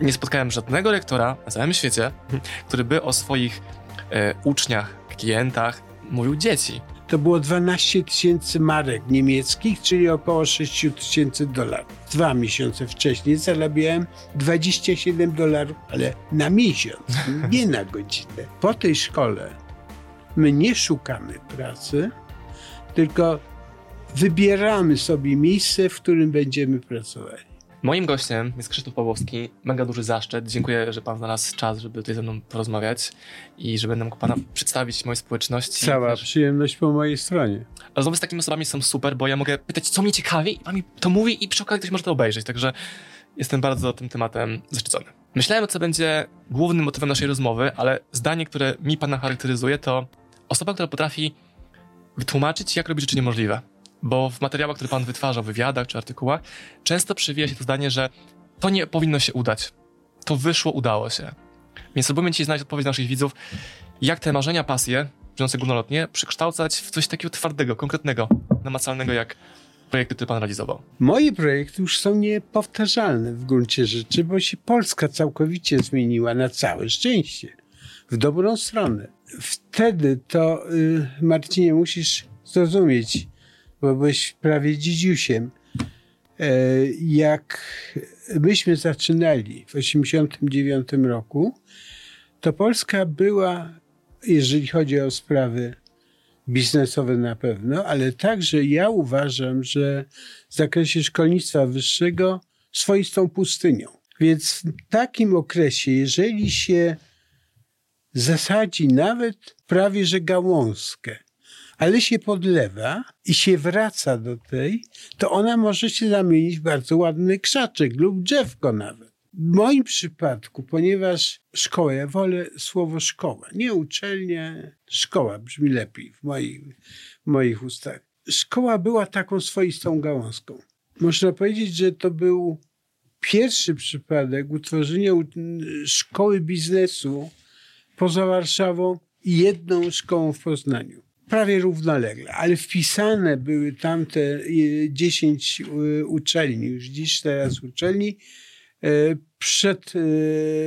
nie spotkałem żadnego rektora na całym świecie, który by o swoich e, uczniach, klientach mówił dzieci. To było 12 tysięcy marek niemieckich, czyli około 6 tysięcy dolarów. Dwa miesiące wcześniej zarabiałem 27 dolarów, ale na miesiąc, nie na godzinę. Po tej szkole my nie szukamy pracy, tylko wybieramy sobie miejsce, w którym będziemy pracowali. Moim gościem jest Krzysztof Pawłowski. Mega duży zaszczyt. Dziękuję, że pan znalazł czas, żeby tutaj ze mną porozmawiać i że będę mógł pana przedstawić mojej społeczności. Cała Też- przyjemność po mojej stronie. Rozmowy z takimi osobami są super, bo ja mogę pytać, co mnie ciekawi, i pan mi to mówi i przy okazji ktoś może to obejrzeć, także jestem bardzo tym tematem zaszczycony. Myślałem, co będzie głównym motywem naszej rozmowy, ale zdanie, które mi pana charakteryzuje, to osoba, która potrafi wytłumaczyć, jak robić rzeczy niemożliwe. Bo w materiałach, które pan wytwarza, w wywiadach czy artykułach, często przywija się to zdanie, że to nie powinno się udać. To wyszło, udało się. Więc spróbujmy dzisiaj znaleźć odpowiedź naszych widzów, jak te marzenia, pasje, żyjące górnolotnie, przekształcać w coś takiego twardego, konkretnego, namacalnego, jak projekty, które pan realizował. Moje projekty już są niepowtarzalne w gruncie rzeczy, bo się Polska całkowicie zmieniła na całe szczęście. W dobrą stronę. Wtedy to, y, Marcinie, musisz zrozumieć, bo byłeś prawie dzidziusiem, e, jak myśmy zaczynali w 1989 roku, to Polska była, jeżeli chodzi o sprawy biznesowe na pewno, ale także ja uważam, że w zakresie szkolnictwa wyższego swoistą pustynią. Więc w takim okresie, jeżeli się zasadzi nawet prawie że gałązkę, ale się podlewa i się wraca do tej, to ona może się zamienić w bardzo ładny krzaczek lub drzewko nawet. W moim przypadku, ponieważ szkoła, ja wolę słowo szkoła, nie uczelnia, szkoła brzmi lepiej w moich, w moich ustach. Szkoła była taką swoistą gałązką. Można powiedzieć, że to był pierwszy przypadek utworzenia szkoły biznesu poza Warszawą i jedną szkołą w Poznaniu. Prawie równolegle, ale wpisane były tamte y, 10 y, uczelni, już dziś teraz uczelni, y, przed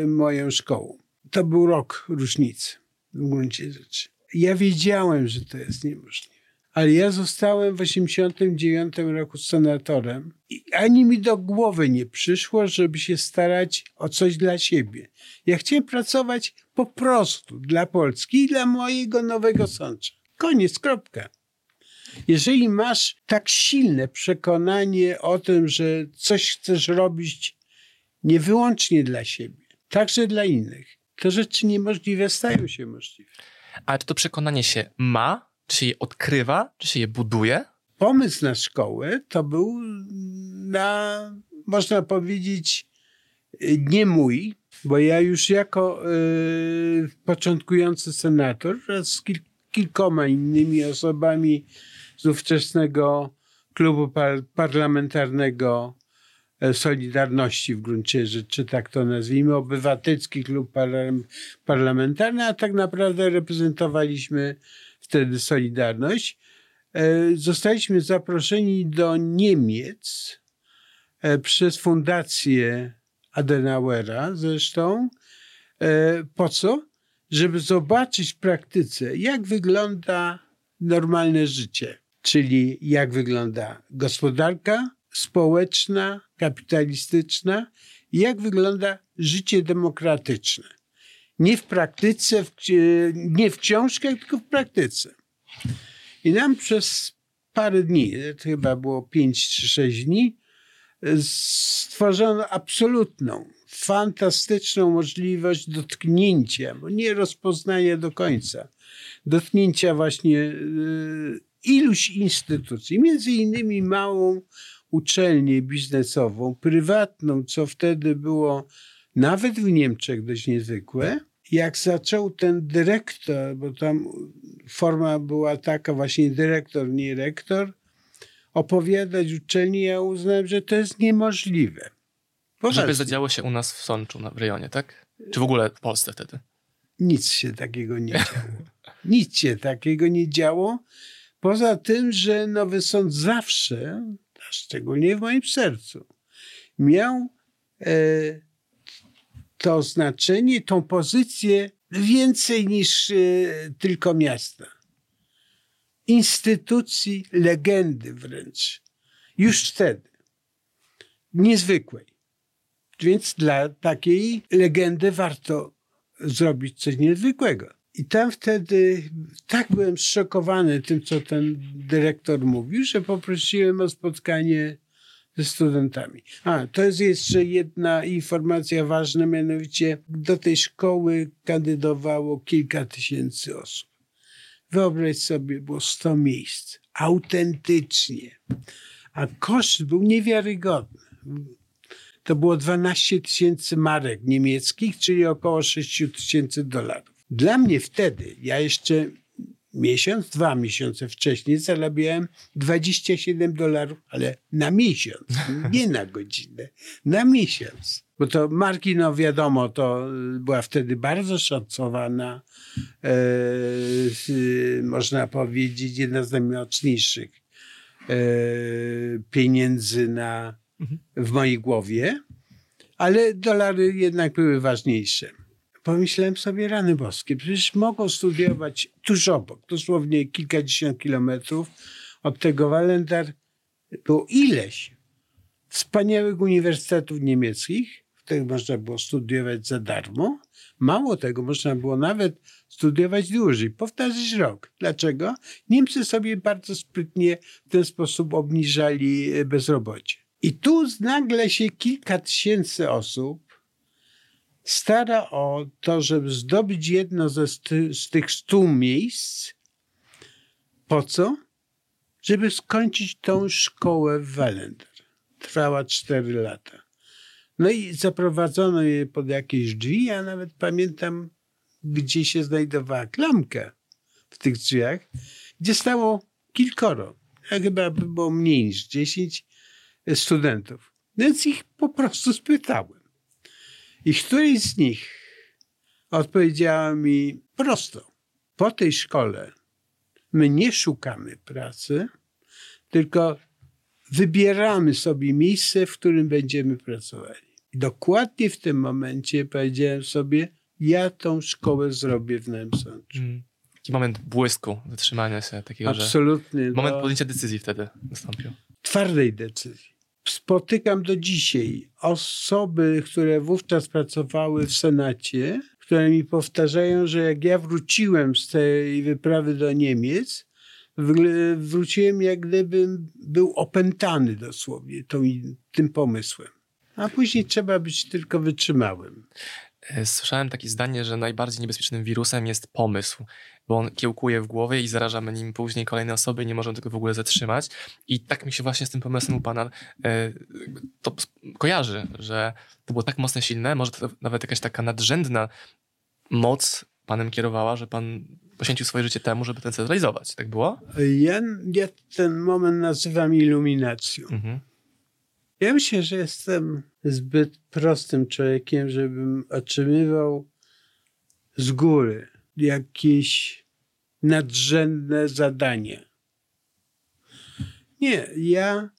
moją szkołą. To był rok różnicy w gruncie rzeczy. Ja wiedziałem, że to jest niemożliwe. Ale ja zostałem w 89 roku senatorem i ani mi do głowy nie przyszło, żeby się starać o coś dla siebie. Ja chciałem pracować po prostu dla Polski i dla mojego nowego sącza. Koniec, kropka. Jeżeli masz tak silne przekonanie o tym, że coś chcesz robić nie wyłącznie dla siebie, także dla innych, to rzeczy niemożliwe stają się możliwe. Ale czy to przekonanie się ma, czy je odkrywa, czy się je buduje? Pomysł na szkołę to był na, można powiedzieć, nie mój, bo ja już jako y, początkujący senator wraz z kil, kilkoma innymi osobami z ówczesnego klubu par, parlamentarnego e, Solidarności w gruncie rzeczy, tak to nazwijmy, obywatelski klub parlam- parlamentarny, a tak naprawdę reprezentowaliśmy wtedy Solidarność. E, Zostaliśmy zaproszeni do Niemiec e, przez fundację Adenauera zresztą. Po co? Żeby zobaczyć w praktyce, jak wygląda normalne życie, czyli jak wygląda gospodarka społeczna, kapitalistyczna jak wygląda życie demokratyczne. Nie w praktyce, w, nie w książkach, tylko w praktyce. I nam przez parę dni, to chyba było 5 czy 6 dni, stworzono absolutną, fantastyczną możliwość dotknięcia, bo nie rozpoznania do końca, dotknięcia właśnie y, iluś instytucji, między innymi małą uczelnię biznesową, prywatną, co wtedy było nawet w Niemczech dość niezwykłe. Jak zaczął ten dyrektor, bo tam forma była taka właśnie dyrektor, nie rektor, opowiadać uczelni, ja uznałem, że to jest niemożliwe. Żeby Poważnie. zadziało się u nas w Sączu, na- w rejonie, tak? Czy w ogóle w Polsce wtedy? Nic się takiego nie działo. Nic się takiego nie działo. Poza tym, że Nowy Sąd zawsze, a szczególnie w moim sercu, miał e, to znaczenie, tą pozycję więcej niż y, tylko miasta. Instytucji, legendy wręcz. Już wtedy. Niezwykłej. Więc dla takiej legendy warto zrobić coś niezwykłego. I tam wtedy tak byłem zszokowany tym, co ten dyrektor mówił, że poprosiłem o spotkanie ze studentami. A, to jest jeszcze jedna informacja ważna, mianowicie do tej szkoły kandydowało kilka tysięcy osób. Wyobraź sobie, było 100 miejsc. Autentycznie. A koszt był niewiarygodny. To było 12 tysięcy marek niemieckich, czyli około 6 tysięcy dolarów. Dla mnie wtedy, ja jeszcze miesiąc, dwa miesiące wcześniej zarabiałem 27 dolarów, ale na miesiąc, nie na godzinę, na miesiąc. Bo to marki, no wiadomo, to była wtedy bardzo szacowana, e, można powiedzieć, jedna z najmocniejszych e, pieniędzy na, w mojej głowie, ale dolary jednak były ważniejsze pomyślałem sobie, rany boskie, przecież mogą studiować tuż obok, dosłownie kilkadziesiąt kilometrów od tego Walendar było ileś wspaniałych uniwersytetów niemieckich, w których można było studiować za darmo. Mało tego, można było nawet studiować dłużej, powtarzać rok. Dlaczego? Niemcy sobie bardzo sprytnie w ten sposób obniżali bezrobocie. I tu nagle się kilka tysięcy osób stara o to, żeby zdobyć jedno ze sty, z tych stu miejsc. Po co? Żeby skończyć tą szkołę w Walender. Trwała cztery lata. No i zaprowadzono je pod jakieś drzwi. Ja nawet pamiętam, gdzie się znajdowała klamka w tych drzwiach, gdzie stało kilkoro. Ja chyba było mniej niż dziesięć studentów. Więc ich po prostu spytałem i któryś z nich odpowiedziała mi prosto: Po tej szkole my nie szukamy pracy, tylko wybieramy sobie miejsce, w którym będziemy pracowali. I dokładnie w tym momencie powiedziałem sobie: Ja tą szkołę zrobię w Nowym Sączu. Mm. Taki moment błysku, wytrzymania się takiego, Absolutnie. Że moment podjęcia decyzji wtedy nastąpił. Twardej decyzji spotykam do dzisiaj osoby, które wówczas pracowały w Senacie, które mi powtarzają, że jak ja wróciłem z tej wyprawy do Niemiec, wróciłem jak gdybym był opętany dosłownie tą, tym pomysłem. A później trzeba być tylko wytrzymałym. E, słyszałem takie zdanie, że najbardziej niebezpiecznym wirusem jest pomysł, bo on kiełkuje w głowie i zarażamy nim później kolejne osoby i nie możemy tego w ogóle zatrzymać. I tak mi się właśnie z tym pomysłem u pana e, to kojarzy, że to było tak mocno silne, może to nawet jakaś taka nadrzędna moc panem kierowała, że pan poświęcił swoje życie temu, żeby ten cel realizować. Tak było? Ja, ja ten moment nazywam iluminacją. Mhm. Ja myślę, że jestem zbyt prostym człowiekiem, żebym otrzymywał z góry jakieś nadrzędne zadanie. Nie, ja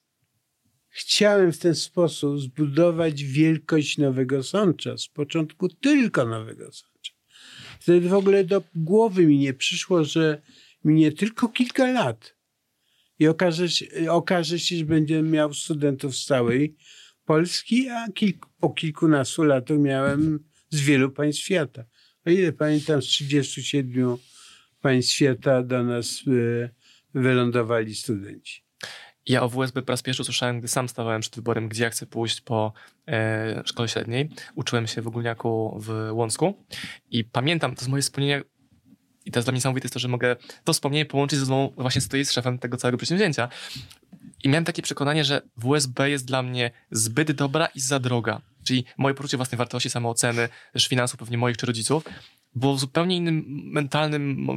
chciałem w ten sposób zbudować wielkość Nowego Sącza. Z początku tylko Nowego Sącza. Wtedy w ogóle do głowy mi nie przyszło, że minie tylko kilka lat i okaże się, okaże się że będziemy miał studentów z całej Polski, a kilku, po kilkunastu latach miałem z wielu państw świata. O ile pamiętam, z 37 państw świata do nas y, wylądowali studenci. Ja o WSB po raz pierwszy usłyszałem, gdy sam stawałem przed wyborem, gdzie ja chcę pójść po e, szkole średniej. Uczyłem się w Ogólniaku w Łącku i pamiętam, to z moje wspomnienia i teraz dla mnie niesamowite jest to, że mogę to wspomnienie połączyć z rozmową właśnie z z szefem tego całego przedsięwzięcia. I miałem takie przekonanie, że WSB jest dla mnie zbyt dobra i za droga. Czyli moje poczucie własnej wartości, samooceny, też finansów pewnie moich czy rodziców, było w zupełnie innym mentalnym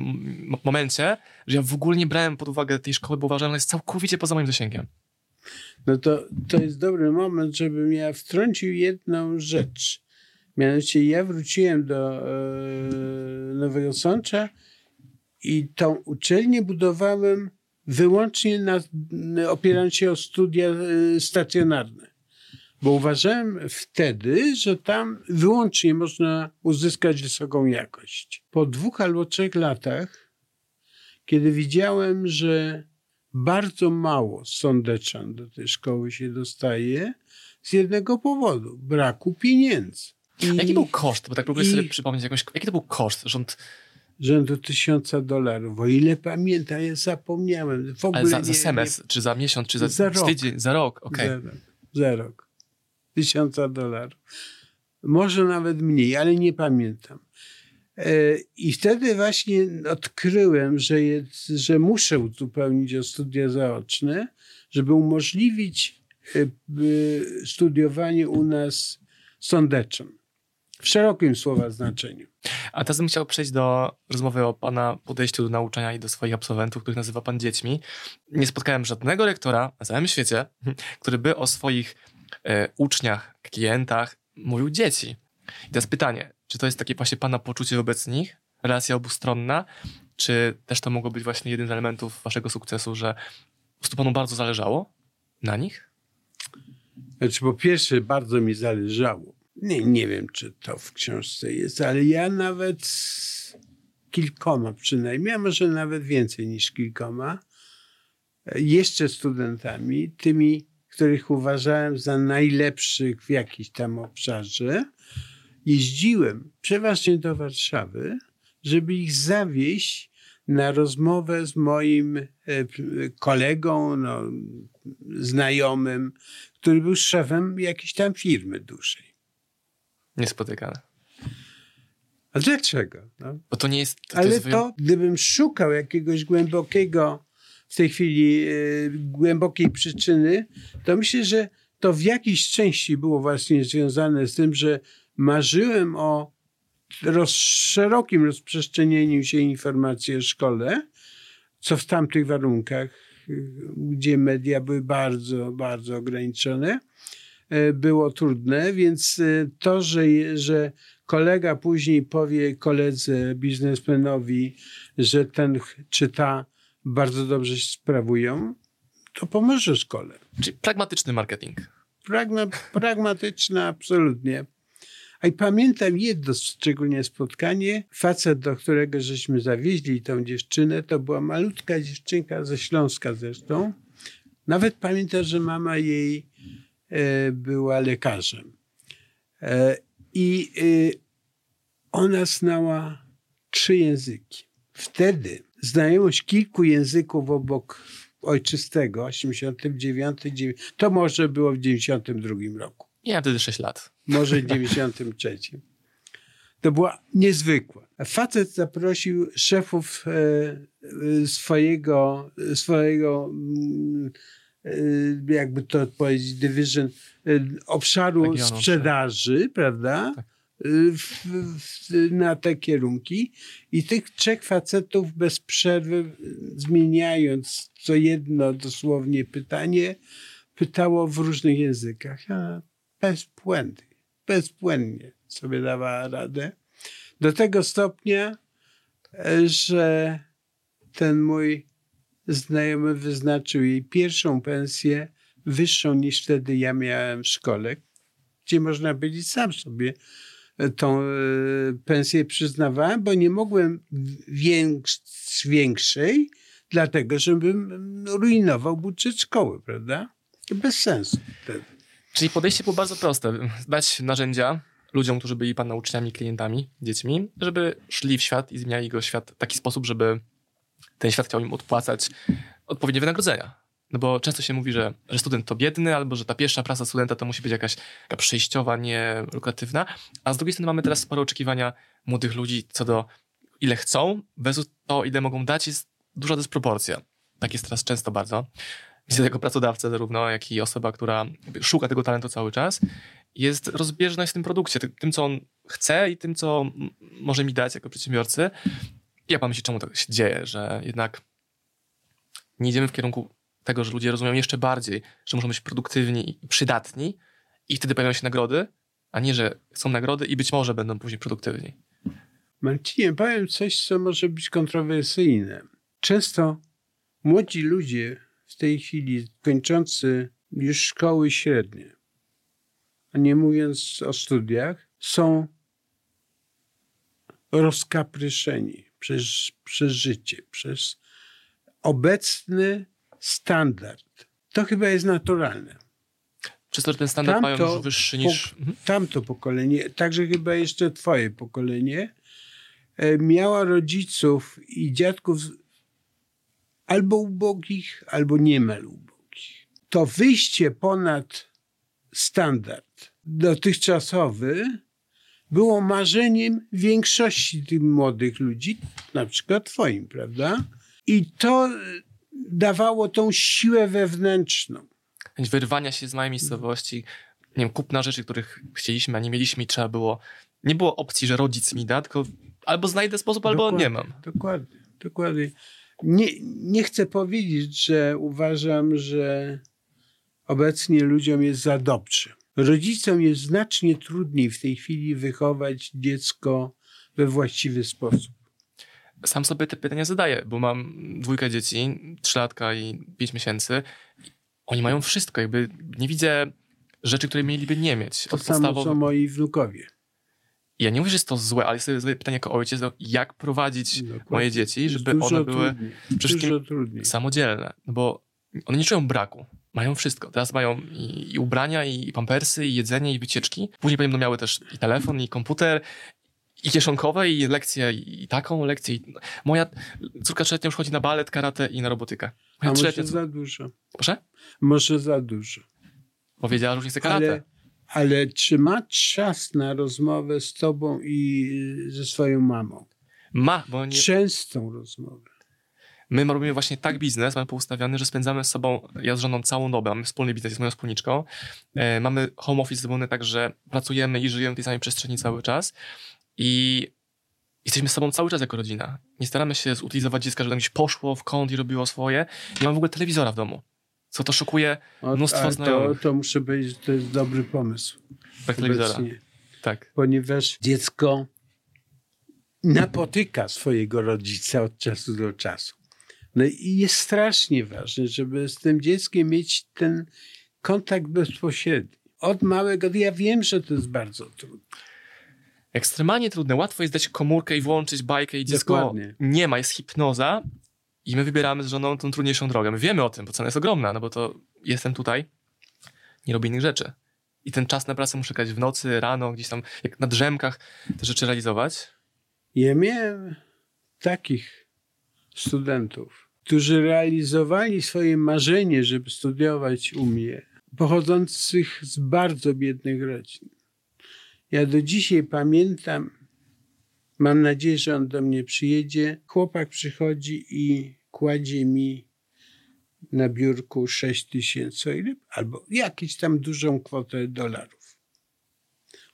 momencie, że ja w ogóle nie brałem pod uwagę tej szkoły, bo uważałem, że jest całkowicie poza moim zasięgiem. No to, to jest dobry moment, żebym ja wtrącił jedną rzecz. Mianowicie ja wróciłem do e, Nowego Sącza i tą uczelnię budowałem wyłącznie na, opierając się o studia e, stacjonarne. Bo uważałem wtedy, że tam wyłącznie można uzyskać wysoką jakość. Po dwóch albo trzech latach, kiedy widziałem, że bardzo mało sądeczan do tej szkoły się dostaje, z jednego powodu braku pieniędzy. I, jaki był koszt? Bo tak próbuję i- sobie przypomnieć jakąś. Jaki to był koszt? Rząd, rzędu tysiąca dolarów. O ile pamiętam, ja zapomniałem. W ogóle ale za, nie, za semestr, czy za miesiąc, czy za, Za rok. tydzień, za rok? Nie, Okej. za rok. Za rok. Tysiąca dolarów. Może nawet mniej, ale nie pamiętam. E, I wtedy właśnie odkryłem, że, jest, że muszę uzupełnić o studia zaoczne, żeby umożliwić e, studiowanie u nas sądeczym. W szerokim słowa znaczeniu. A teraz bym chciał przejść do rozmowy o pana podejściu do nauczania i do swoich absolwentów, których nazywa pan dziećmi. Nie spotkałem żadnego rektora na całym świecie, który by o swoich e, uczniach, klientach mówił dzieci. I teraz pytanie, czy to jest takie właśnie pana poczucie wobec nich, relacja obustronna, czy też to mogło być właśnie jeden z elementów waszego sukcesu, że po prostu panu bardzo zależało na nich? Znaczy, po pierwsze, bardzo mi zależało. Nie, nie wiem, czy to w książce jest, ale ja nawet z kilkoma przynajmniej, a może nawet więcej niż kilkoma, e, jeszcze studentami, tymi, których uważałem za najlepszych w jakimś tam obszarze, jeździłem przeważnie do Warszawy, żeby ich zawieść na rozmowę z moim e, kolegą, no, znajomym, który był szefem jakiejś tam firmy dużej. Niespotykane. A dlaczego? No? Bo to nie jest... To, Ale jest to, gdybym szukał jakiegoś głębokiego, w tej chwili e, głębokiej przyczyny, to myślę, że to w jakiejś części było właśnie związane z tym, że marzyłem o roz, szerokim rozprzestrzenieniu się informacji o szkole, co w tamtych warunkach, y, gdzie media były bardzo, bardzo ograniczone, było trudne, więc e, to, że, że kolega później powie koledze biznesmenowi, że ten czy ta bardzo dobrze się sprawują, to pomoże szkole. Czyli pragmatyczny marketing. Pragma, pragmatyczne absolutnie. A i pamiętam jedno szczególnie spotkanie. Facet, do którego żeśmy zawieźli tą dziewczynę, to była malutka dziewczynka ze Śląska zresztą. Nawet pamiętam, że mama jej e, była lekarzem. E, I e, ona znała trzy języki. Wtedy znajomość kilku języków obok ojczystego, 89, dziewię- to może było w 92 roku Ja wtedy 6 lat. może w 93. To była niezwykła. Facet zaprosił szefów e, e, swojego, swojego mm, e, jakby to powiedzieć, division, e, obszaru Regionu, sprzedaży, prawda? Tak. E, W, w, na te kierunki i tych trzech facetów bez przerwy, zmieniając co jedno dosłownie pytanie, pytało w różnych językach. Ja bezbłędnie, bezbłędnie sobie dawała radę. Do tego stopnia, e, że ten mój znajomy wyznaczył jej pierwszą pensję wyższą niż wtedy ja miałem w szkole, gdzie można powiedzieć sam sobie e, tą e, pensję przyznawałem, bo nie mogłem większ, większej, dlatego żebym rujnował budżet szkoły, prawda? Bez sensu wtedy. Czyli podejście było bardzo proste. Dać narzędzia ludziom, którzy byli pana uczniami, klientami, dziećmi, żeby szli w świat i zmieniali go świat w taki sposób, żeby ten świat chciał im odpłacać odpowiednie wynagrodzenia. No bo często się mówi, że, że student to biedny, albo że ta pierwsza praca studenta to musi być jakaś taka przejściowa, nie lukratywna. A z drugiej strony mamy teraz spore oczekiwania młodych ludzi co do ile chcą, versus to, ile mogą dać, jest duża dysproporcja. Tak jest teraz często bardzo. Widzę jako pracodawca zarówno, jak i osoba, która szuka tego talentu cały czas, jest rozbieżność w tym produkcie, ty- tym, co on chce i tym, co może mi dać jako przedsiębiorcy. Ja mam myśli, czemu tak się dzieje, że jednak nie idziemy w kierunku tego, że ludzie rozumieją jeszcze bardziej, że muszą być produktywni i przydatni i wtedy pojawiają się nagrody, a nie, że są nagrody i być może będą później produktywni. Marcinie, powiem coś, co może być kontrowersyjne. Często młodzi ludzie w tej chwili kończący już szkoły średnie a nie mówiąc o studiach, są rozkapryszeni przez, przez życie, przez obecny standard. To chyba jest naturalne. Przez to, że ten standard Tamto mają już wyższy niż... Po, Mhm. tamto pokolenie, także chyba jeszcze twoje pokolenie, e, miała rodziców i dziadków albo ubogich, albo niemal ubogich. To wyjście ponad standard dotychczasowy było marzeniem większości tych młodych ludzi, na przykład twoim, prawda? I to e, dawało tą siłę wewnętrzną. Chęć wyrwania się z małej miejscowości, nie wiem, kupna rzeczy, których chcieliśmy, a nie mieliśmy i trzeba było... Nie było opcji, że rodzic mi da, tylko albo znajdę sposób, albo Dokładnie, nie mam. Dokładnie, dokładnie. Nie, nie chcę powiedzieć, że uważam, że obecnie ludziom jest za dobrze. Rodzicom jest znacznie trudniej w tej chwili wychować dziecko we właściwy sposób. Sam sobie te pytania zadaję, bo mam dwójkę dzieci, trzylatka i pięć miesięcy. Oni mają wszystko, jakby nie widzę rzeczy, które mieliby nie mieć. To samo podstawowych- co moi wnukowie. Ja nie mówię, że jest to złe, ale sobie zadaję pytanie jako ojciec, no, jak prowadzić Dokładnie. moje dzieci, żeby dużo one były trudniej, przede wszystkim trudniej. samodzielne. No bo one nie czują braku. Mają wszystko. Teraz mają i, i ubrania, i, i pampersy, i jedzenie, i wycieczki. Później będą miały też i telefon, i komputer, i kieszonkowe, i lekcje, i taką lekcję. I... Moja córka trzyletnia już chodzi na balet, karate i na robotykę. A Moja może za dużo. Proszę? Może za dużo. Powiedziała, że już nie chce karate. Ale, ale czy ma czas na rozmowę z tobą i ze swoją mamą? Ma, bo nie... Częstą rozmowę. My robimy właśnie tak biznes, mamy poustawiony, że spędzamy z sobą, ja z żoną całą dobę, mamy wspólny biznes z moją wspólniczką, e, mamy home office zrobiony tak, że pracujemy i żyjemy w tej samej przestrzeni cały czas i jesteśmy z sobą cały czas jako rodzina. Nie staramy się zutylizować dziecka, żeby tam gdzieś poszło w kąt i robiło swoje. Nie mam w ogóle telewizora w domu, co to szokuje O, mnóstwo a to, znajomych. to muszę powiedzieć, że to jest dobry pomysł. Brak telewizora. Tak. Ponieważ dziecko napotyka swojego rodzica od czasu do czasu. No i jest strasznie ważne, żeby z tym dzieckiem mieć ten kontakt bezpośredni. Od małego, ja wiem, że to jest bardzo trudne. Ekstremalnie trudne. Łatwo jest dać komórkę i włączyć bajkę i dziecko Dokładnie. nie ma, jest hipnoza i my wybieramy z żoną tą trudniejszą drogę. My wiemy o tym, bo cena jest ogromna, no bo to jestem tutaj, nie robię innych rzeczy. I ten czas na pracę muszę grać w nocy, rano, gdzieś tam, jak na drzemkach te rzeczy realizować. Ja miałem takich studentów, którzy realizowali swoje marzenie, żeby studiować u mnie, pochodzących z bardzo biednych rodzin. Ja do dzisiaj pamiętam, mam nadzieję, że on do mnie przyjedzie. Chłopak przychodzi i kładzie mi na biurku 6 tysięcy, albo jakąś tam dużą kwotę dolarów.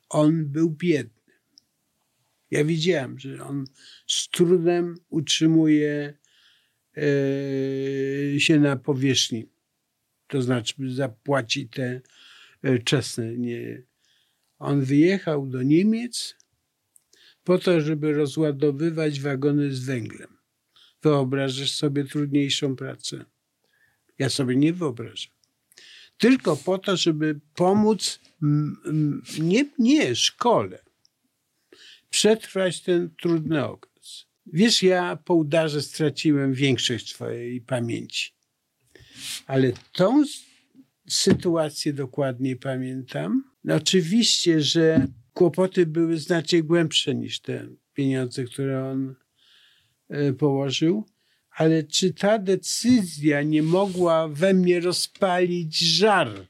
On był biedny. Ja widziałem, że on z trudem utrzymuje się na powierzchni. To znaczy zapłaci te e, czesne. Nie. On wyjechał do Niemiec po to, żeby rozładowywać wagony z węglem. Wyobrażasz sobie trudniejszą pracę? Ja sobie nie wyobrażam. Tylko po to, żeby pomóc mm, mm, nie, nie szkole, przetrwać ten trudny okres. Wiesz, ja po udarze straciłem większość swojej pamięci. Ale tą sytuację dokładnie pamiętam. No oczywiście, że kłopoty były znacznie głębsze niż te pieniądze, które on e, położył. Ale czy ta decyzja nie mogła we mnie rozpalić żar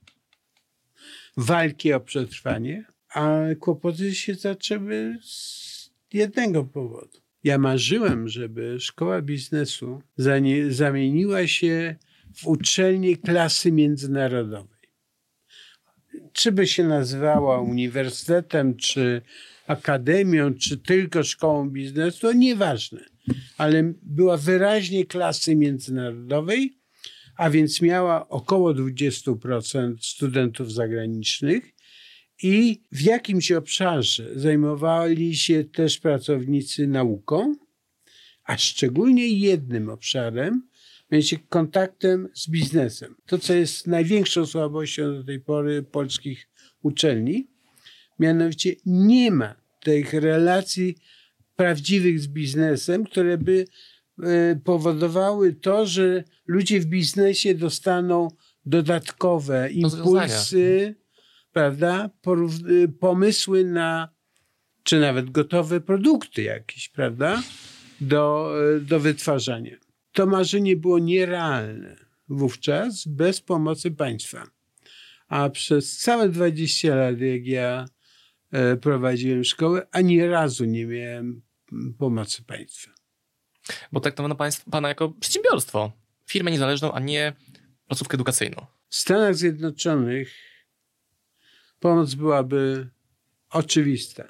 walki o przetrwanie? A kłopoty się zaczęły z jednego powodu. Ja marzyłem, żeby szkoła biznesu zamieniła się w uczelnię klasy międzynarodowej. Czy by się nazywała uniwersytetem, czy akademią, czy tylko szkołą biznesu, to nieważne. Ale była wyraźnie klasy międzynarodowej, a więc miała około 20% studentów zagranicznych i w jakimś obszarze zajmowali się też pracownicy nauką, a szczególnie jednym obszarem, mianowicie kontaktem z biznesem. To, co jest największą słabością do tej pory polskich uczelni. Mianowicie nie ma tych relacji prawdziwych z biznesem, które by e, powodowały to, że ludzie w biznesie dostaną dodatkowe impulsy, prawda, pomysły na, czy nawet gotowe produkty jakieś, prawda, do, do wytwarzania. To marzenie było nierealne wówczas bez pomocy państwa. A przez całe 20 lat, jak ja e, prowadziłem szkołę, ani razu nie miałem pomocy państwa. Bo traktowano państw, pana jako przedsiębiorstwo, firmę niezależną, a nie placówkę edukacyjną. W Stanach Zjednoczonych pomoc byłaby oczywista,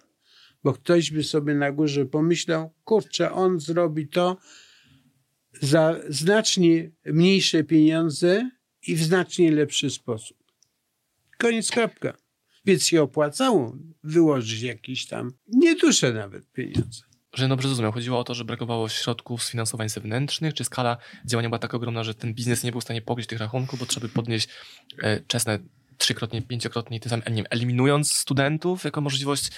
bo ktoś by sobie na górze pomyślał, kurczę, on zrobi to za znacznie mniejsze pieniądze i w znacznie lepszy sposób. Koniec, kropka. Więc się opłacało wyłożyć jakieś tam nieduże nawet pieniądze. Że dobrze zrozumiał, chodziło o to, że brakowało środków z finansowań zewnętrznych, czy skala działania była tak ogromna, że ten biznes nie był w stanie pokryć tych rachunków, bo trzeba by podnieść e, czesne trzykrotnie, pięciokrotnie, tym samym nie wiem, eliminując studentów jako możliwość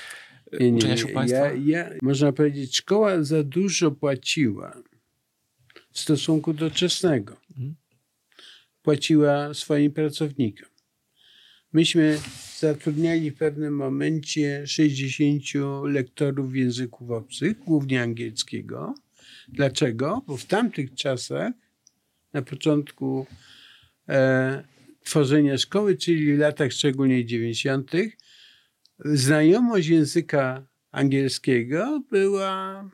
e, nie, nie, uczenia się u państwa? Ja, ja, można powiedzieć, szkoła za dużo płaciła w stosunku do czesnego. Mhm. Płaciła swoim pracownikom. Myśmy zatrudniali w pewnym momencie 60 lektorów języków obcych, głównie angielskiego. Dlaczego? Bo w tamtych czasach, na początku e, tworzenia szkoły, czyli w latach szczególnie 90., znajomość języka angielskiego była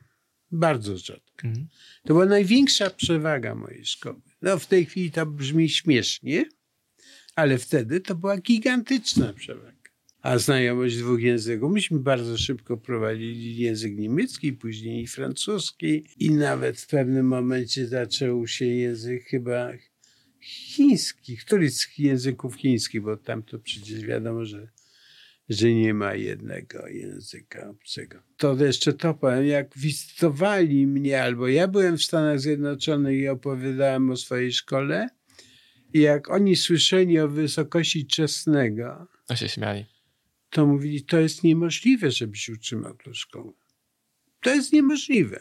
bardzo rzadka. Mhm. To była największa przewaga mojej szkoły. No, w tej chwili to brzmi śmiesznie, ale wtedy to była gigantyczna przewaga. A znajomość dwóch języków. Myśmy bardzo szybko prowadzili język niemiecki, później francuski i nawet w pewnym momencie zaczął się język chyba chiński, któryś z języków chińskich, bo tam to przecież wiadomo, że, że nie ma jednego języka obcego. To jeszcze to powiem, jak wizytowali mnie, albo ja byłem w Stanach Zjednoczonych i opowiadałem o swojej szkole, i jak oni słyszeli o wysokości czesnego, to się śmiali. To mówili, to jest niemożliwe, żebyś utrzymał tę szkołę. To jest niemożliwe.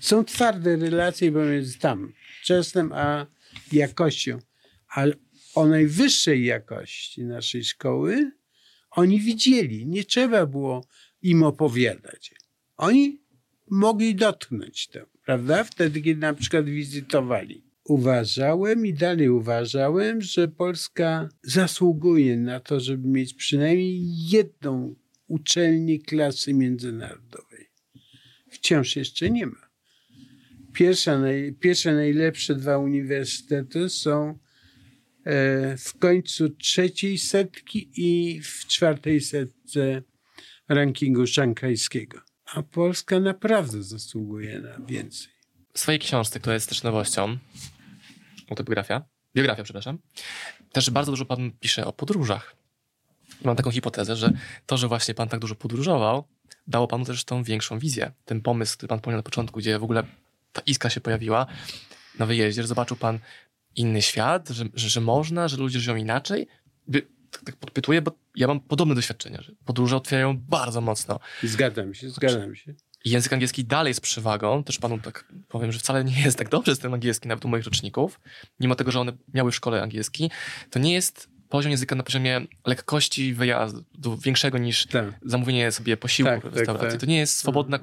Są twarde relacje pomiędzy tam, czesnym, a jakością, ale o najwyższej jakości naszej szkoły oni widzieli. Nie trzeba było im opowiadać. Oni mogli dotknąć to, prawda? Wtedy, kiedy na przykład wizytowali. Uważałem i dalej uważałem, że Polska zasługuje na to, żeby mieć przynajmniej jedną uczelnię klasy międzynarodowej. Wciąż jeszcze nie ma. Pierwsze, naj, pierwsze najlepsze dwa uniwersytety są e, w końcu trzeciej setki i w czwartej setce rankingu szanghajskiego. A Polska naprawdę zasługuje na więcej. W swojej książce, która jest też nowością, autobiografia, biografia, przepraszam, też bardzo dużo pan pisze o podróżach. Mam taką hipotezę, że to, że właśnie pan tak dużo podróżował, dało panu też tą większą wizję. Ten pomysł, który pan wspomniał na początku, gdzie w ogóle ta iskra się pojawiła na wyjeździe, że zobaczył pan inny świat, że, że, że można, że ludzie żyją inaczej. Tak, tak podpytuję, bo ja mam podobne doświadczenia, że podróże otwierają bardzo mocno. Zgadzam się, zgadzam się. Język angielski dalej jest przewagą. Też panu tak powiem, że wcale nie jest tak dobrze z tym angielski, nawet u moich roczników. Mimo tego, że one miały w szkole angielski, to nie jest poziom języka na poziomie lekkości wyjazdu, większego niż tak. zamówienie sobie posiłku tak, w tak, restauracji. Tak, to nie jest, swobodna,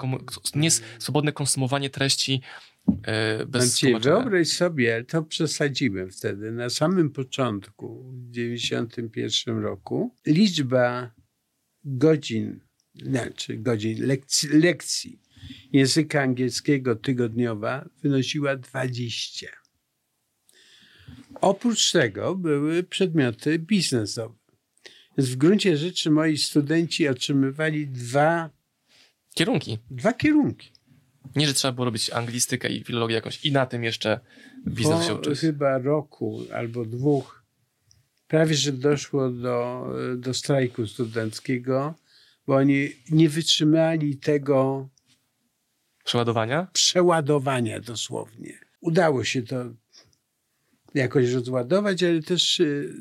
nie jest swobodne konsumowanie treści yy, bez Ci, Wyobraź sobie, to przesadziłem wtedy, na samym początku, w 1991 roku, liczba godzin, znaczy godzin lekcji, lekcji języka angielskiego tygodniowa wynosiła 20. Oprócz tego były przedmioty biznesowe. Więc w gruncie rzeczy moi studenci otrzymywali dwa kierunki. Dwa kierunki. Nie, że trzeba było robić anglistykę i filologię jakąś i na tym jeszcze biznes po się uczyć. chyba roku albo dwóch prawie, że doszło do, do strajku studenckiego, bo oni nie wytrzymali tego przeładowania? Przeładowania dosłownie. Udało się to jakoś rozładować, ale też y,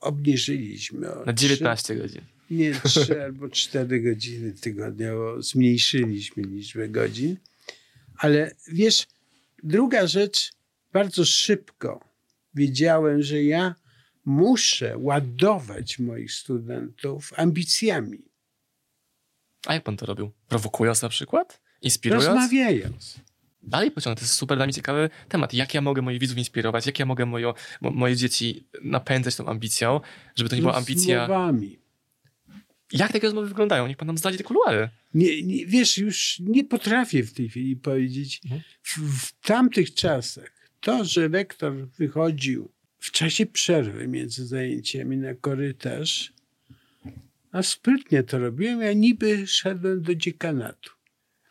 obniżyliśmy. Na trzy- 19 godzin. nie, 3 albo 4 godziny tygodniowo zmniejszyliśmy liczbę godzin. Ale wiesz, druga rzecz, bardzo szybko wiedziałem, że ja muszę ładować moich studentów ambicjami, A jak pan to robił? Prowokując na przykład? Inspirując? rozmawiając. Dalej pociągnę, to jest super dla mnie ciekawy temat. Jak ja mogę moich widzów inspirować? Jak ja mogę mojo, mo, moje dzieci napędzać tą ambicją, żeby to nie była ambicja... Rozmowami. Jak takie rozmowy wyglądają? Niech pan nam zdradzi te kuluary. Nie, nie, wiesz, już nie potrafię w tej chwili powiedzieć. Mhm. W, w tamtych czasach to, że rektor wychodził w czasie przerwy między zajęciami na korytarz, a sprytnie to robiłem, ja niby szedłem do dziekanatu.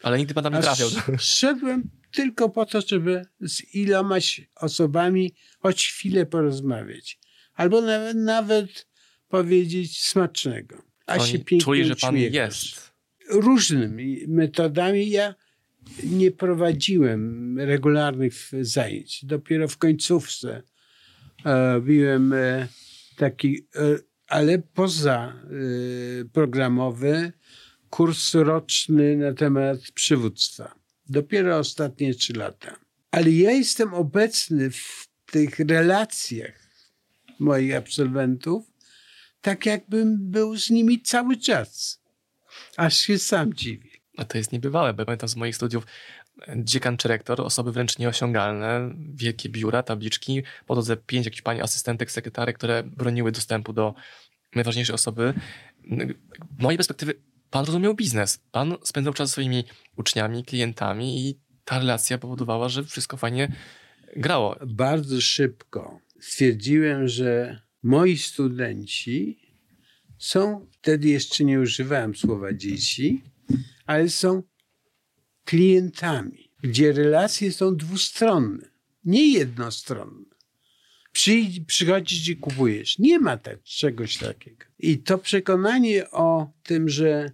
Ale nigdy pan tam nie trafiał. sz- szedłem tylko po to, żeby z ilomaś osobami choć chwilę porozmawiać. Albo nawet, nawet powiedzieć smacznego. A się pięknie czuli, że pan jest. różnymi metodami. Ja nie prowadziłem regularnych zajęć. Dopiero w końcówce e, robiłem e, taki, e, ale poza programowy kurs roczny na temat przywództwa. Dopiero ostatnie trzy lata. Ale ja jestem obecny w tych relacjach moich absolwentów, tak jakbym był z nimi cały czas. Aż się sam dziwię. No to jest niebywałe, bo pamiętam z moich studiów e, dziekan czy rektor, osoby wręcz nieosiągalne, wielkie biura, tabliczki, po drodze pięć jakichś pani asystentek, sekretarek, które broniły dostępu do najważniejszej osoby. Z mojej perspektywy pan rozumiał biznes. Pan spędzał czas swoimi uczniami, klientami i ta relacja powodowała, że wszystko fajnie grało. Bardzo szybko stwierdziłem, że moi studenci są, wtedy jeszcze nie używałem słowa dzieci, ale są klientami, gdzie relacje są dwustronne, nie jednostronne. Przyjdź, przychodzisz i kupujesz. Nie ma tak, czegoś takiego. I to przekonanie o tym, że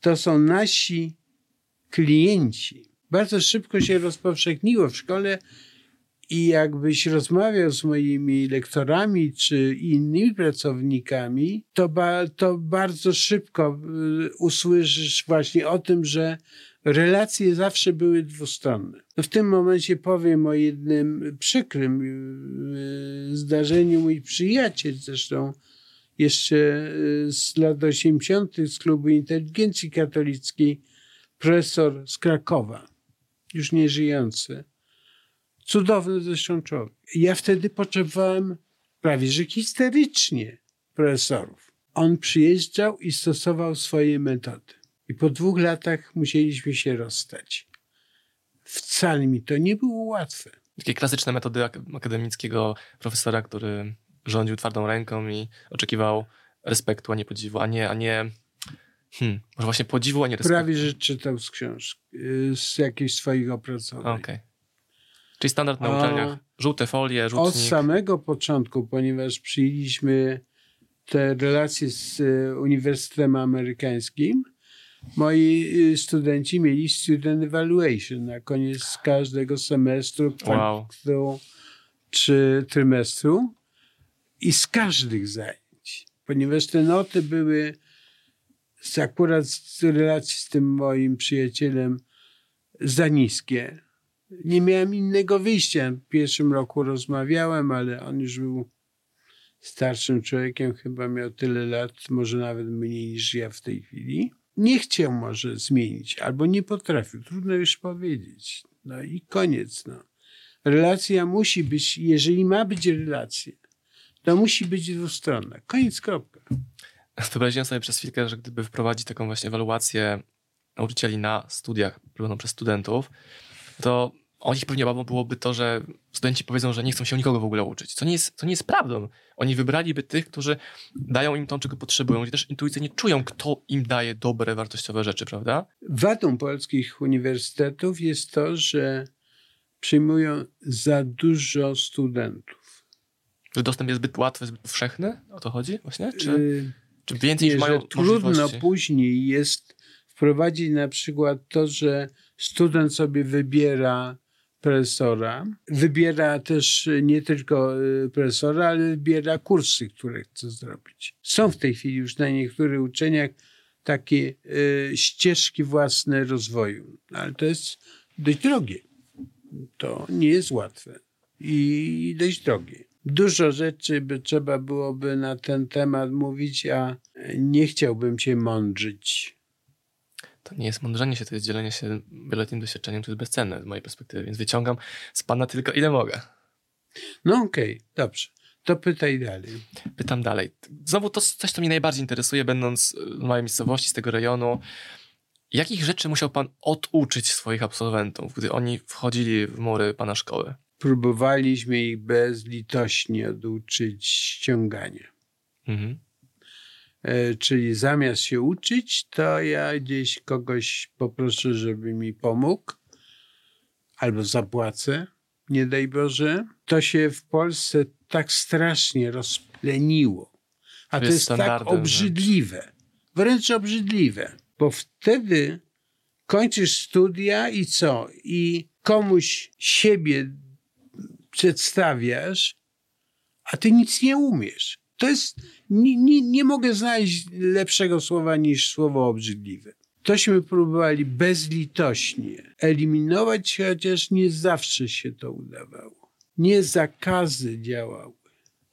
to są nasi klienci, bardzo szybko się rozpowszechniło w szkole i jakbyś rozmawiał z moimi lektorami czy innymi pracownikami, to, ba, to bardzo szybko y, usłyszysz właśnie o tym, że relacje zawsze były dwustronne. No w tym momencie powiem o jednym przykrym y, zdarzeniu. Mój przyjaciel zresztą jeszcze y, z lat 80. z Klubu Inteligencji Katolickiej, profesor z Krakowa, już nie żyjący, Cudowny zresztą człowiek. Ja wtedy potrzebowałem prawie że histerycznie profesorów. On przyjeżdżał i stosował swoje metody. I po dwóch latach musieliśmy się rozstać. Wcale mi to nie było łatwe. Takie klasyczne metody ak- akademickiego profesora, który rządził twardą ręką i oczekiwał respektu, a nie podziwu, a nie, a nie hmm, może właśnie podziwu, a nie respektu. Prawie że czytał z książki, y, z jakichś swoich opracowań. Okej. Czyli standard na uczelniach. Żółte folie, Od rzutnik. samego początku, ponieważ przyjęliśmy te relacje z e, Uniwersytetem Amerykańskim, moi e, studenci mieli student evaluation na koniec każdego semestru, Wow. czy trymestru i z każdych zajęć, ponieważ te noty były z, akurat z relacji z tym moim przyjacielem za niskie. Nie miałem innego wyjścia. W pierwszym roku rozmawiałem, ale on już był starszym człowiekiem, chyba miał tyle lat, może nawet mniej niż ja w tej chwili. Nie chciał może zmienić, albo nie potrafił, trudno już powiedzieć. No i koniec. No. Relacja musi być, jeżeli ma być relacja, to musi być dwustronna. Koniec, kropka. Wyobraziłem sobie przez chwilkę, że gdyby wprowadzić taką właśnie ewaluację nauczycieli na studiach prowadzoną przez studentów, to o nich pewnie obawą byłoby to, że studenci powiedzą, że nie chcą się nikogo w ogóle uczyć. Co nie jest, co nie jest prawdą. Oni wybraliby tych, którzy dają im to, czego potrzebują. Oni też intuicyjnie czują, kto im daje dobre, wartościowe rzeczy, prawda? Wadą polskich uniwersytetów jest to, że przyjmują za dużo studentów. Że dostęp jest zbyt łatwy, zbyt powszechny? O to chodzi właśnie? Czy, Y, czy więcej nie, niż mają trudno później jest wprowadzić na przykład to, że student sobie wybiera profesora. Wybiera też nie tylko y, profesora, ale wybiera kursy, które chce zrobić. Są w tej chwili już na niektórych uczelniach takie y, ścieżki własne rozwoju, ale to jest dość drogie. To nie jest łatwe i dość drogie. Dużo rzeczy by trzeba byłoby na ten temat mówić, a nie chciałbym się mądrzyć. To nie jest mądrzenie się, to jest dzielenie się wieloletnim doświadczeniem, to jest bezcenne z mojej perspektywy, więc wyciągam z pana tylko ile mogę. No okej, okay, dobrze. To pytaj dalej. Pytam dalej. Znowu to coś, co mnie najbardziej interesuje, będąc w małej miejscowości z tego rejonu. Jakich rzeczy musiał pan oduczyć swoich absolwentów, gdy oni wchodzili w mury pana szkoły? Próbowaliśmy ich bezlitośnie oduczyć ściągania. Mhm. E, czyli zamiast się uczyć, to ja gdzieś kogoś poproszę, żeby mi pomógł, albo zapłacę, nie daj Boże. To się w Polsce tak strasznie rozpleniło. A to, to jest, jest tak obrzydliwe, wręcz obrzydliwe, bo wtedy kończysz studia i co? I komuś siebie przedstawiasz, a ty nic nie umiesz. To jest, nie, nie, nie mogę znaleźć lepszego słowa niż słowo obrzydliwe. Tośmy próbowali bezlitośnie eliminować, chociaż nie zawsze się to udawało. Nie zakazy działały,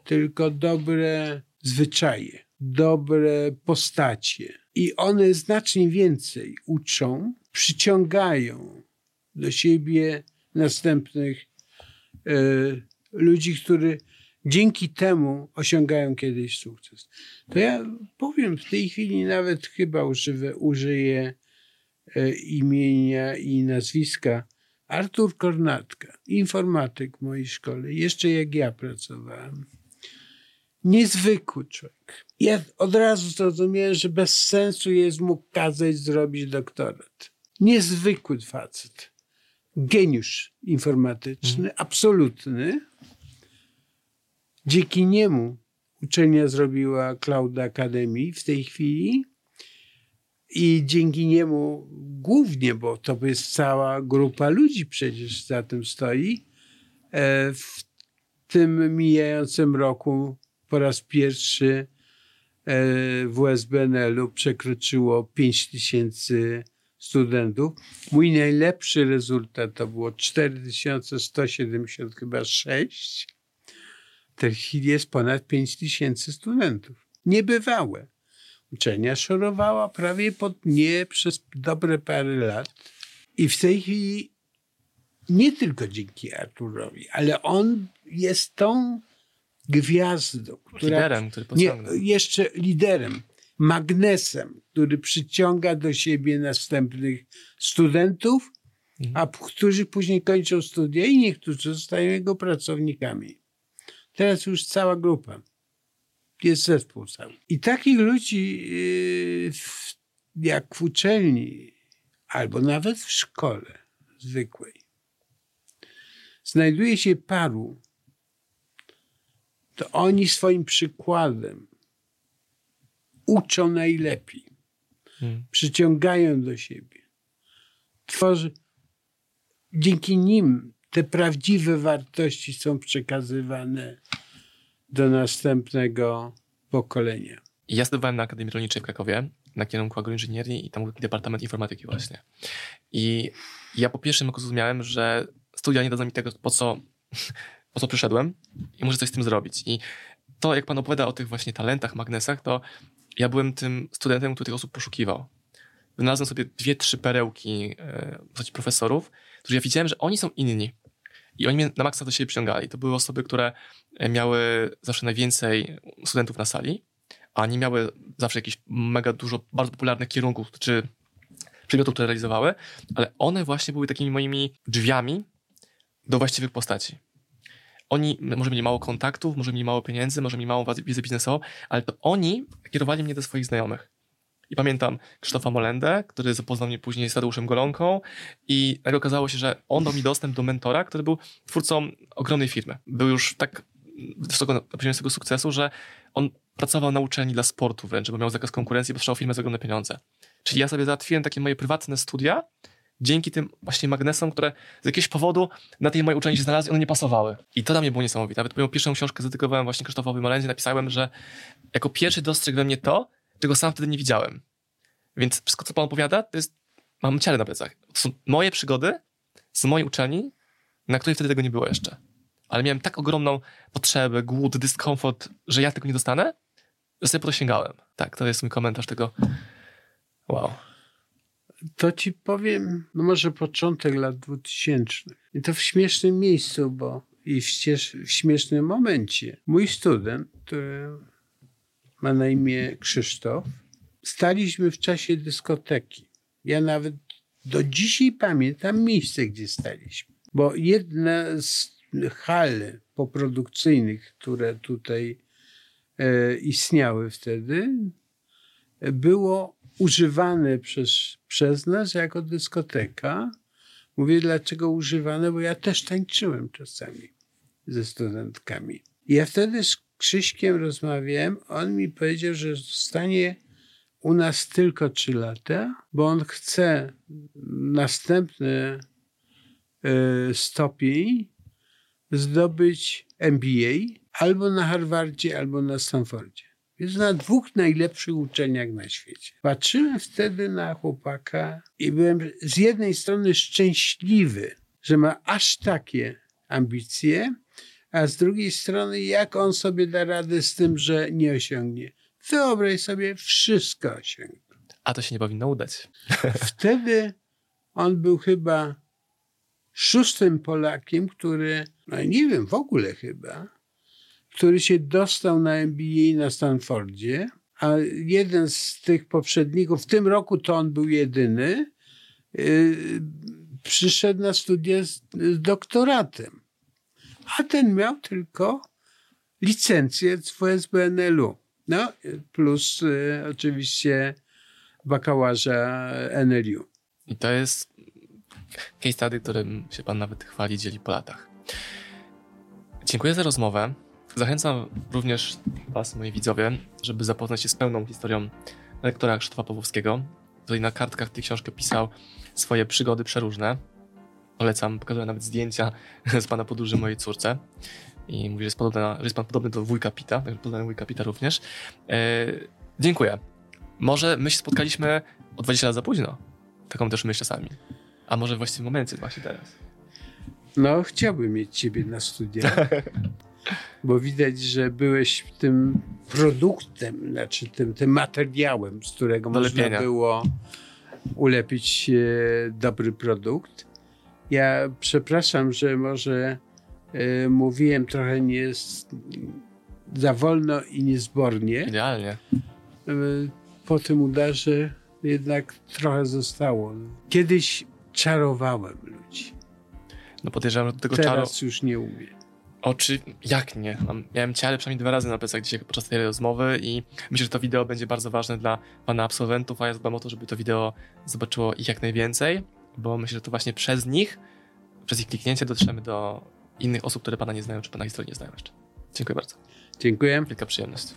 tylko dobre zwyczaje, dobre postacie. I one znacznie więcej uczą, przyciągają do siebie następnych e, ludzi, którzy dzięki temu osiągają kiedyś sukces. To ja powiem w tej chwili nawet chyba używę, użyję e, imienia i nazwiska Artur Kornatka, informatyk w mojej szkole, jeszcze jak ja pracowałem. Niezwykły człowiek. Ja od razu zrozumiałem, że bez sensu jest mu kazać zrobić doktorat. Niezwykły facet. Geniusz informatyczny, mm. absolutny Dzięki niemu uczelnia zrobiła Cloud Academy w tej chwili i dzięki niemu głównie, bo to jest cała grupa ludzi przecież za tym stoi, e, w tym mijającym roku po raz pierwszy e, w USBNL-u przekroczyło 5 tysięcy studentów. Mój najlepszy rezultat to było 4170 chyba 6 tej chwili jest ponad 5 tysięcy studentów. Niebywałe. Uczelnia szorowała prawie pod nie przez dobre parę lat. I w tej chwili nie tylko dzięki Arturowi, ale on jest tą gwiazdą, która, liderem, który nie, jeszcze liderem, magnesem, który przyciąga do siebie następnych studentów, mhm. a którzy później kończą studia i niektórzy zostają jego pracownikami. Teraz już cała grupa. Jest zespół cały. I takich ludzi yy, jak w uczelni, albo nawet w szkole zwykłej, znajduje się paru, to oni swoim przykładem uczą najlepiej. Hmm. Przyciągają do siebie. Tworzy, dzięki nim te prawdziwe wartości są przekazywane do następnego pokolenia. Ja studiowałem na Akademii Rolniczej w Krakowie na kierunku agroinżynierii i tam był Departament Informatyki właśnie. I ja po pierwszym roku zrozumiałem, że studia nie dadzą mi tego, po co, po co przyszedłem i muszę coś z tym zrobić. I to, jak pan opowiada o tych właśnie talentach, magnesach, to ja byłem tym studentem, który tych osób poszukiwał. Wynalazłem sobie dwie, trzy perełki e, profesorów, którzy ja widziałem, że oni są inni. I oni mnie na maksa do siebie przyciągali. To były osoby, które e, miały zawsze najwięcej studentów na sali, a nie miały zawsze jakieś mega dużo bardzo popularnych kierunków czy przedmiotów, które realizowały, ale one właśnie były takimi moimi drzwiami do właściwych postaci. Oni może mieli mało kontaktów, może mieli mało pieniędzy, może mieli małą wiedzę biznesową, ale to oni kierowali mnie do swoich znajomych. I pamiętam Krzysztofa Molendę, który zapoznał mnie później z Tadeuszem Golonką i nagle okazało się, że on dał mi dostęp do mentora, który był twórcą ogromnej firmy. Był już tak wysoko na poziomie swojego sukcesu, że on pracował na uczelni dla sportu wręcz, bo miał zakaz konkurencji, bo firmę za ogromne pieniądze. Czyli ja sobie załatwiłem takie moje prywatne studia dzięki tym właśnie magnesom, które z jakiegoś powodu na tej mojej uczelni się znalazły, one nie pasowały. I to dla mnie było niesamowite. Nawet moją pierwszą książkę zadedykowałem właśnie Krzysztofowi Molendzie, napisałem, że jako pierwszy dostrzegł we mnie to, czego sam wtedy nie widziałem. Więc wszystko, co pan opowiada, to jest, mam ciele na plecach. To są moje przygody z mojej uczelni, na której wtedy tego nie było jeszcze. Ale miałem tak ogromną potrzebę, głód, dyskomfort, że ja tego nie dostanę, że sobie po to sięgałem. Tak, to jest mój komentarz tego. Wow. To ci powiem, no może początek lat 2000. I to w śmiesznym miejscu, bo i w, ścież, w śmiesznym momencie. Mój student, który ma na imię Krzysztof, staliśmy w czasie dyskoteki. Ja nawet do dzisiaj pamiętam miejsce, gdzie staliśmy. Bo jedna z hal poprodukcyjnych, które tutaj e, istniały wtedy, było używane przez, przez nas jako dyskoteka. Mówię, dlaczego używane, bo ja też tańczyłem czasami ze studentkami. Ja wtedy Krzyśkiem rozmawiałem, on mi powiedział, że zostanie u nas tylko trzy lata, bo on chce następny y, stopień zdobyć MBA albo na Harvardzie, albo na Stanfordzie. Jest na dwóch najlepszych uczelniach na świecie. Patrzyłem wtedy na chłopaka i byłem z jednej strony szczęśliwy, że ma aż takie ambicje, a z drugiej strony jak on sobie da radę z tym, że nie osiągnie. Wyobraź sobie, wszystko osiągnął. A to się nie powinno udać. Wtedy on był chyba szóstym Polakiem, który, no nie wiem, w ogóle chyba, który się dostał na MBA na Stanfordzie, a jeden z tych poprzedników, w tym roku to on był jedyny, yy, przyszedł na studia z, z doktoratem. A ten miał tylko licencję z WSBNL-u. No, plus y, oczywiście bakałaża NLU. I to jest case study, którym się pan nawet chwali, dzieli po latach. Dziękuję za rozmowę. Zachęcam również was, moi widzowie, żeby zapoznać się z pełną historią lektora Krzysztofa Pawłowskiego. Tutaj na kartkach tej książki pisał swoje przygody przeróżne. Polecam, pokazuję nawet zdjęcia z pana podróży mojej córce i mówi, że jest, podobna, że jest pan podobny do wujka Pita, także podobny wujka Pita również. E, dziękuję. Może my się spotkaliśmy o 20 lat za późno. Taką też myśl czasami. A może w właściwym momencie właśnie teraz. No, chciałbym mieć ciebie na studiach, bo widać, że byłeś tym produktem, znaczy tym, tym materiałem, z którego Do można lepienia. było ulepić e, dobry produkt. Ja przepraszam, że może e, mówiłem trochę nie za wolno i niezbornie. Idealnie. E, po tym udarze jednak trochę zostało. Kiedyś czarowałem ludzi. No podejrzewam, że do tego czaru... Teraz już nie umiem. Oczy, jak nie? Mam, miałem ciele przynajmniej dwa razy na plecach dzisiaj podczas tej rozmowy i myślę, że to wideo będzie bardzo ważne dla pana absolwentów, a ja zadbam o to, żeby to wideo zobaczyło ich jak najwięcej, bo myślę, że to właśnie przez nich, przez ich kliknięcie dotrzemy do innych osób, które pana nie znają, czy pana historii nie znają jeszcze. Dziękuję bardzo. Dziękuję. Wielka przyjemność.